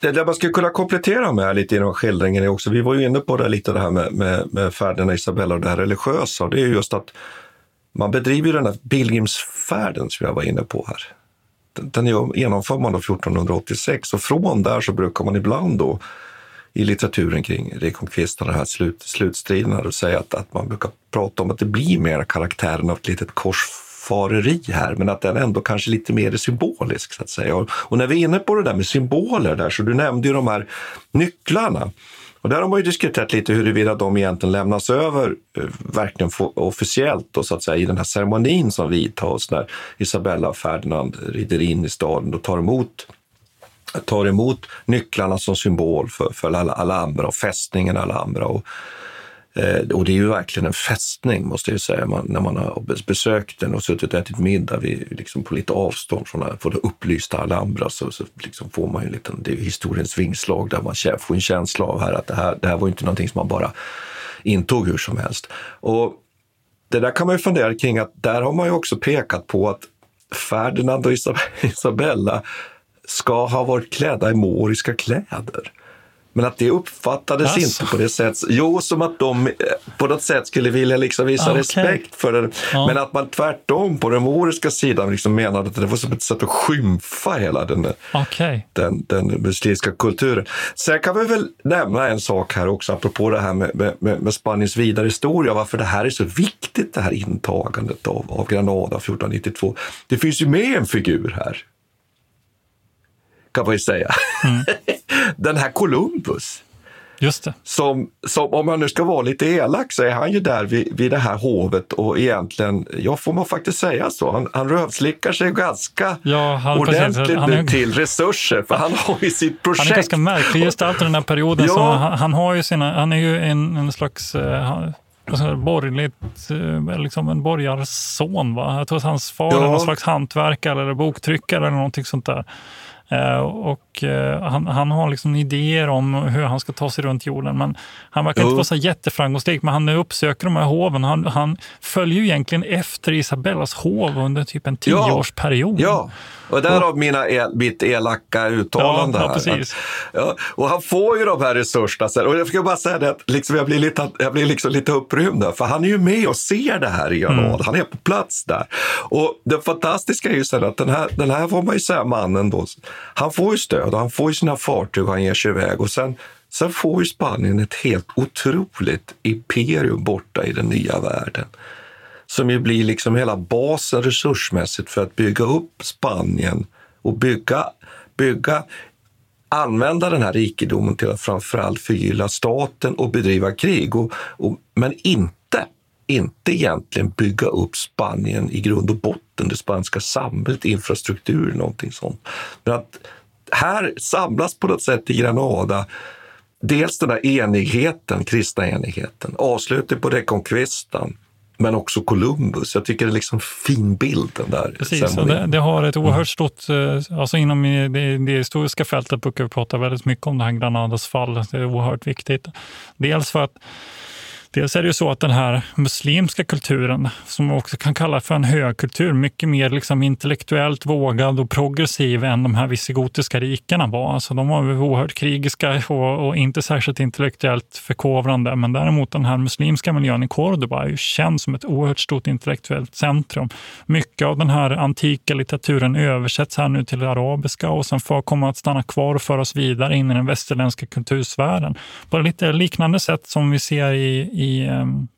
Det där man skulle kunna komplettera med lite inom skildringen är också, vi var ju inne på det lite det här med, med, med färderna Isabella och det här religiösa. Det är just att man bedriver den här pilgrimsfärden som jag var inne på här. Den, den genomför man då 1486 och från där så brukar man ibland då i litteraturen kring Reconquista, den här slut, slutstriden, säga att, att man brukar prata om att det blir mer karaktären av ett litet kors landsfareri här, men att den ändå kanske lite mer är symbolisk. så att säga. Och, och när vi är inne på det där med symboler, där, så du nämnde ju de här nycklarna. Och där har man ju diskuterat lite huruvida de egentligen lämnas över eh, verkligen officiellt då, så att säga, i den här ceremonin som vidtas när Isabella och Ferdinand rider in i staden och tar emot tar emot nycklarna som symbol för, för Alhambra och fästningen Alhambra. Och, Eh, och det är ju verkligen en fästning, måste jag säga, man, när man har besökt den och suttit och ätit middag vid, liksom på lite avstånd från, från det upplysta Alhambra så, så liksom får man ju en liten, det är historiens vingslag där man får en känsla av här att det här, det här var inte någonting som man bara intog hur som helst. Och det där kan man ju fundera kring att där har man ju också pekat på att Ferdinand och Isabella ska ha varit klädda i moriska kläder. Men att det uppfattades alltså. inte på det sättet. Jo, som att de eh, på något sätt skulle vilja liksom visa ah, okay. respekt för det. Ja. Men att man tvärtom på den moriska sidan liksom menade att det var som ett sätt att skymfa hela den, okay. den, den muslimska kulturen. Sen kan vi väl nämna en sak här också, apropå det här med, med, med Spaniens vidare historia, varför det här är så viktigt, det här intagandet av, av Granada 1492. Det finns ju med en figur här kan man ju säga. Mm. [laughs] Den här Columbus. Just det. Som, som, om man nu ska vara lite elak, så är han ju där vid, vid det här hovet och egentligen, ja får man faktiskt säga så, han, han rövslickar sig ganska ja, han, ordentligt han är, till resurser, för han har ju sitt projekt. Han är ganska märklig gestalt i den här perioden. Ja. Så han, han, har ju sina, han är ju en, en slags uh, borgerligt, eh, liksom en borgarson. Va? Jag tror att hans far ja. är någon slags hantverkare eller boktryckare eller någonting sånt där. Eh, och eh, han, han, har liksom idéer om hur han ska ta sig runt jorden. Men han verkar inte vara så jätteframgångsrik, men han uppsöker de här hoven. Han, han följer ju egentligen efter Isabellas hov under typ en tioårsperiod. Ja, ja. Och därav mina el, mitt elaka uttalande. Ja, ja, precis. Ja, och han får ju de här resurserna. Sen. Och jag ska bara säga det att liksom jag blir lite, jag blir liksom lite upprymd för han är ju med och ser det här i Granada. Mm. Han är på plats där. Och det fantastiska är ju sen att den här, den här får man ju säga mannen då, han får ju stöd och han får ju sina fartyg och han ger sig iväg. Och sen, sen får ju Spanien ett helt otroligt imperium borta i den nya världen som ju blir liksom hela basen resursmässigt för att bygga upp Spanien och bygga, bygga använda den här rikedomen till att framförallt förgylla staten och bedriva krig. Och, och, men inte, inte egentligen bygga upp Spanien i grund och botten, det spanska samhället, infrastruktur, någonting sånt. Men att här samlas på något sätt i Granada dels den här enigheten, kristna enigheten, avslutet på reconquistan, men också Columbus. Jag tycker det är liksom fin bild den där. Precis, det, det, har ett oerhört stort, eh, alltså inom det, det historiska fältet brukar vi prata väldigt mycket om det här Granadas fall. Det är oerhört viktigt. Dels för att Dels är det ju så att den här muslimska kulturen, som man också kan kalla för en högkultur, mycket mer liksom intellektuellt vågad och progressiv än de här visigotiska rikena var. Alltså de var oerhört krigiska och, och, inte särskilt intellektuellt förkovrande. Men däremot den här muslimska miljön i Cordoba är ju känd som ett oerhört stort intellektuellt centrum. Mycket av den här antika litteraturen översätts här nu till arabiska och sen får komma att stanna kvar och föras vidare in i den västerländska kultursfären. På lite liknande sätt som vi ser i i ehm,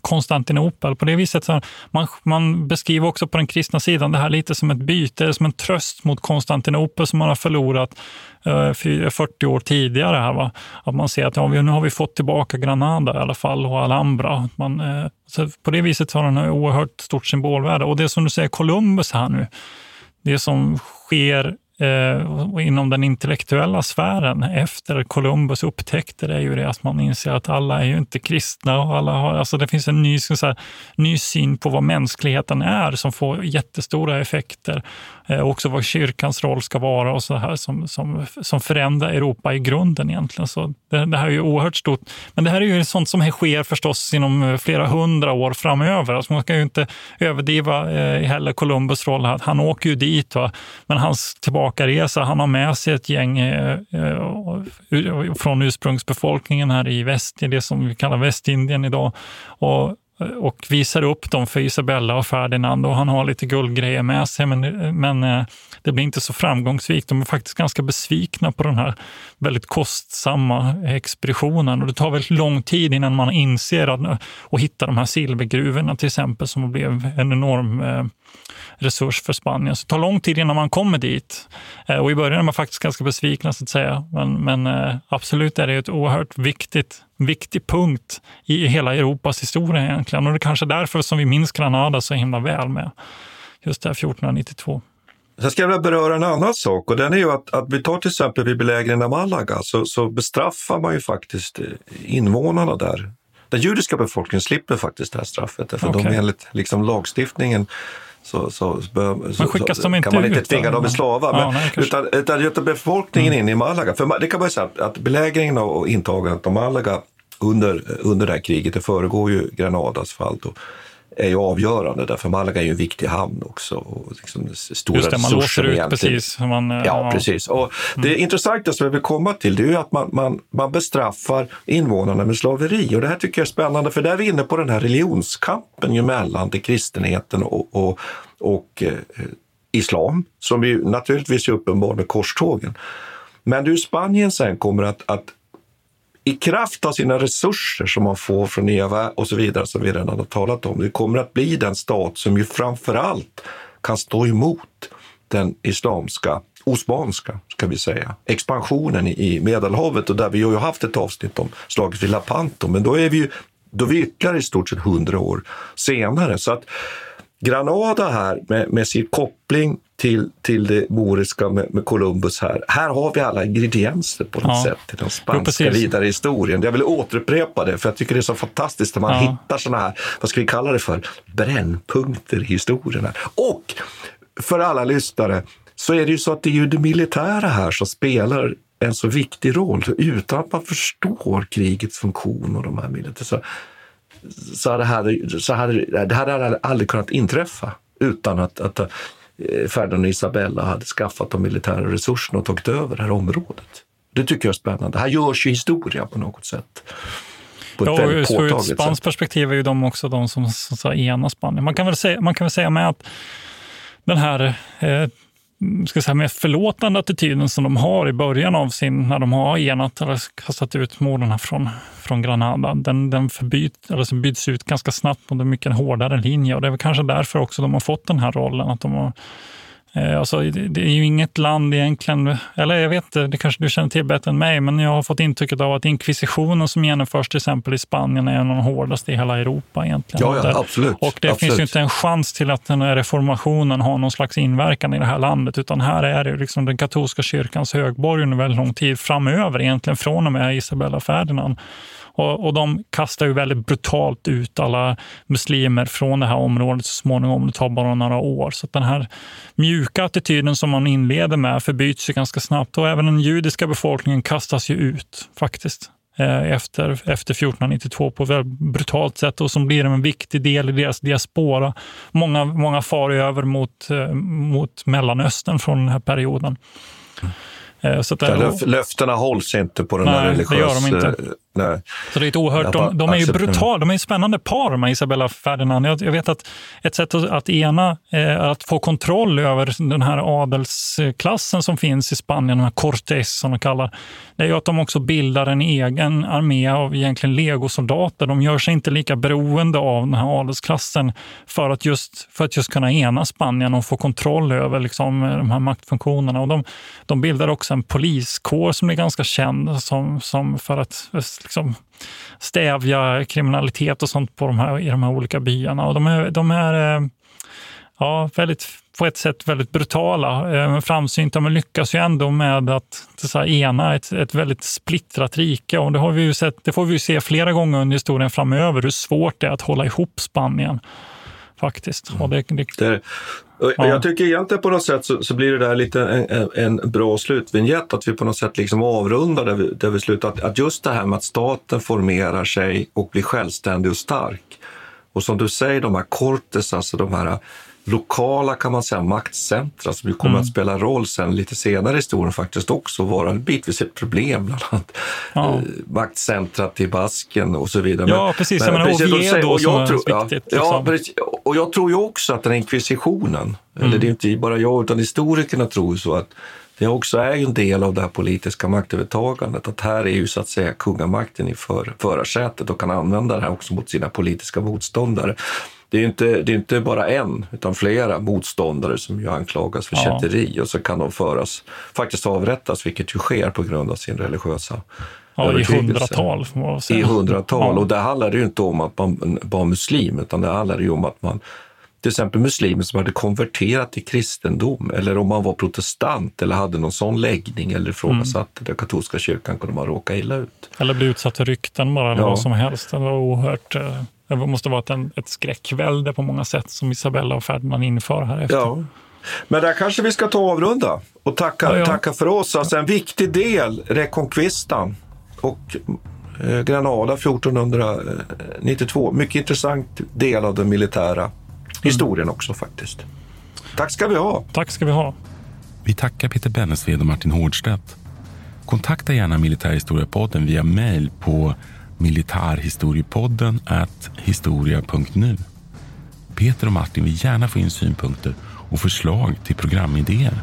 Konstantinopel. På det viset så man, man beskriver också på den kristna sidan det här lite som ett byte, som en tröst mot Konstantinopel som man har förlorat eh, 40 eh, år tidigare. Här, va? Att man ser att ja, nu har vi fått tillbaka Granada i alla fall och Alhambra. Man, eh, så på det viset har den ett oerhört stort symbolvärde. Och det som du säger, Columbus här nu, det som sker eh, inom den intellektuella sfären efter Columbus upptäckter är ju det att man inser att alla är ju inte kristna. Och alla har, alltså det finns en ny, så här, ny syn på vad mänskligheten är som får jättestora effekter. Eh, också vad kyrkans roll ska vara och så här som, som, som förändrar Europa i grunden egentligen. Så det, det här är ju oerhört stort. Men det här är ju sånt som sker förstås inom eh, flera hundra år framöver. Alltså man ska ju inte överdriva eh, heller Columbus roll. Här. Han åker ju dit, va? men hans tillbaka tillbakaresa. Han har med sig ett gäng eh, eh från ursprungsbefolkningen här i väst, i det som vi kallar Västindien idag. Och och visar upp dem för Isabella och Ferdinand och han har lite guldgrejer med sig men, men eh, det blir inte så framgångsrikt. De är faktiskt ganska besvikna på den här väldigt kostsamma expeditionen och det tar väldigt lång tid innan man inser att, och hittar de här silvergruvorna till exempel som blev en enorm eh, resurs för Spanien. Så det tar lång tid innan man kommer dit. Eh, och i början är man faktiskt ganska besvikna så att säga. Men, men eh, absolut är det ett oerhört viktigt, viktig punkt i hela Europas historia egentligen. Och det är kanske därför som vi minns Granada så himla väl med just det här 1492. Sen ska jag beröra en annan sak och den är ju att, att vi tar till exempel vid belägringen av Malaga så, så bestraffar man ju faktiskt eh, invånarna där. Den judiska befolkningen slipper faktiskt det här straffet för okay. de enligt liksom, lagstiftningen så, så, så, men skickas de inte kan man inte tvinga dem i slavar. Ja, nej, utan, utan, befolkningen mm. in i Malaga. För det kan man säga att belägringen och intagandet av Malaga under, under det här kriget, det föregår ju Granadas fall. Då, är ju avgörande därför Malaga är ju en viktig hamn också. Och liksom stora Just det, man låser ut precis. Man, ja, ja, precis. Och mm. Det intressanta som jag vill komma till det är ju att man, man, man bestraffar invånarna med slaveri. Och det här tycker jag är spännande för där är vi inne på den här religionskampen ju mellan det kristenheten och, och, och eh, islam som ju naturligtvis är uppenbar med korstågen. Men hur Spanien sen kommer att, att i kraft av sina resurser som man får från EVA och så vidare, som vi redan har talat om, det kommer att bli den stat som ju framför allt kan stå emot den islamska, osmanska, ska vi säga, expansionen i Medelhavet och där vi har ju haft ett avsnitt om slaget vid Lapanto, men då är vi ju då är vi ytterligare i stort sett hundra år senare. Så att Granada här med, med sin koppling till, till det moriska med, med, Columbus här. Här har vi alla ingredienser på något ja. sätt till den spanska jo, vidare historien. Jag vill återupprepa det för jag tycker det är så fantastiskt när man ja. hittar sådana här, vad ska vi kalla det för, brännpunkter i historien. Och för alla lyssnare så är det ju så att det är ju det militära här som spelar en så viktig roll. Utan att man förstår krigets funktion och de här militära så hade, så hade, det hade aldrig kunnat inträffa utan att, att eh, Ferdinand och Isabella hade skaffat de militära resurserna och tagit över det här området. Det tycker jag är spännande. Här görs ju historia på något sätt. På ett ja, ur ett spanskt perspektiv är ju de också de som, som enar Spanien. Man kan, väl säga, man kan väl säga med att den här eh, Mm, ska säga, mer förlåtande attityden som de har i början av sin, när de har enat eller kastat ut morden från, från Granada, den, den förbyt, eller byts ut ganska snabbt mot en mycket hårdare linje. Och det är väl kanske därför också de har fått den här rollen, att de har alltså, det är ju inget land egentligen, eller jag vet inte, det kanske du känner till bättre än mig, men jag har fått intrycket av att inkvisitionen som genomförs till exempel i Spanien är en av de hårdaste i hela Europa egentligen. Ja, ja absolut. Och det absolut. finns ju inte en chans till att den här reformationen har någon slags inverkan i det här landet, utan här är det liksom den katolska kyrkans högborg under väldigt lång tid framöver, egentligen från och med Isabella Ferdinand. Och, och, de kastar ju väldigt brutalt ut alla muslimer från det här området så småningom. Det tar bara några år. Så den här mjuka attityden som man inleder med förbyts ju ganska snabbt. Och även den judiska befolkningen kastas ju ut faktiskt eh, efter, efter 1492 på ett väldigt brutalt sätt och som blir en viktig del i deras diaspora. Många, många far över mot, eh, mot Mellanöstern från den här perioden. Mm. Så det, löftena hålls inte på den nej, här religiösa... de. Nej. Så det är ett oerhört, de, de är ju brutala, de är ett spännande par med Isabella Ferdinand. Jag, jag vet att ett sätt att, att ena, eh, att få kontroll över den här adelsklassen som finns i Spanien, den här Cortés som de kallar, det är ju att de också bildar en egen armé av egentligen legosoldater. De gör sig inte lika beroende av den här adelsklassen för att just, för att just kunna ena Spanien och få kontroll över liksom, de här maktfunktionerna. Och de, de bildar också en poliskår som är ganska känd som, som för att liksom stävja kriminalitet och sånt på de här, i de här olika byarna. Och de är, de är eh, ja, väldigt, på ett sätt väldigt brutala, framsynta, men lyckas ju ändå med att så här, ena ett, ett väldigt splittrat rike. Och det, har vi ju sett, det får vi se flera gånger under historien framöver, hur svårt det är att hålla ihop Spanien faktiskt. Och det, det, det, Ja. Jag tycker egentligen på något sätt så, så blir det där lite en, en, bra slutvinjett, att vi på något sätt liksom avrundar där vi, där vi slutar. Att, att just det här med att staten formerar sig och blir självständig och stark. Och som du säger, de här cortes, alltså de här lokala kan man säga maktcentra som ju kommer Mm. att spela roll sen lite senare i historien faktiskt också vara bitvis ett problem, bland annat Ja. eh, maktcentrat i Basken och så vidare. Ja, precis. Jag menar, precis, Oviedo och jag tror- ja, viktigt, Ja, liksom. och jag tror ju också att den här inkvisitionen, Mm. eller det är inte bara jag utan historikerna tror så att det också är en del av det här politiska maktövertagandet. Att här är ju så att säga kungamakten i för, förarsätet och kan använda det här också mot sina politiska motståndare. Det är inte, det är inte bara en, utan flera motståndare som ju anklagas för Ja. kätteri och så kan de föras, faktiskt avrättas, vilket ju sker på grund av sin religiösa Ja, i hundratal får man säga. I hundratal. Ja. Och det handlar ju inte om att man var muslim, utan det handlar ju om att man till exempel muslimer som hade konverterat till kristendom eller om man var protestant eller hade någon sån läggning eller ifrågasatte den katolska kyrkan kunde man råka illa ut. Eller bli utsatt för rykten bara, eller Ja. vad som helst. Det var oerhört... eh, Det måste vara ett, ett skräckvälde på många sätt som Isabella och Ferdinand inför här efter. Ja. Men där kanske vi ska ta och avrunda och tacka, Ja, ja. tacka för oss. Alltså en viktig del, Reconquistan och eh, Granada 1492. Mycket intressant del av den militära historien också faktiskt. Tack ska vi ha. Tack ska vi ha. Vi tackar Peter Bennesved och Martin Hårdstedt. Kontakta gärna Militärhistoriepodden via mejl på militarhistoriepodden historia.nu. Peter och Martin vill gärna få in synpunkter och förslag till programidéer.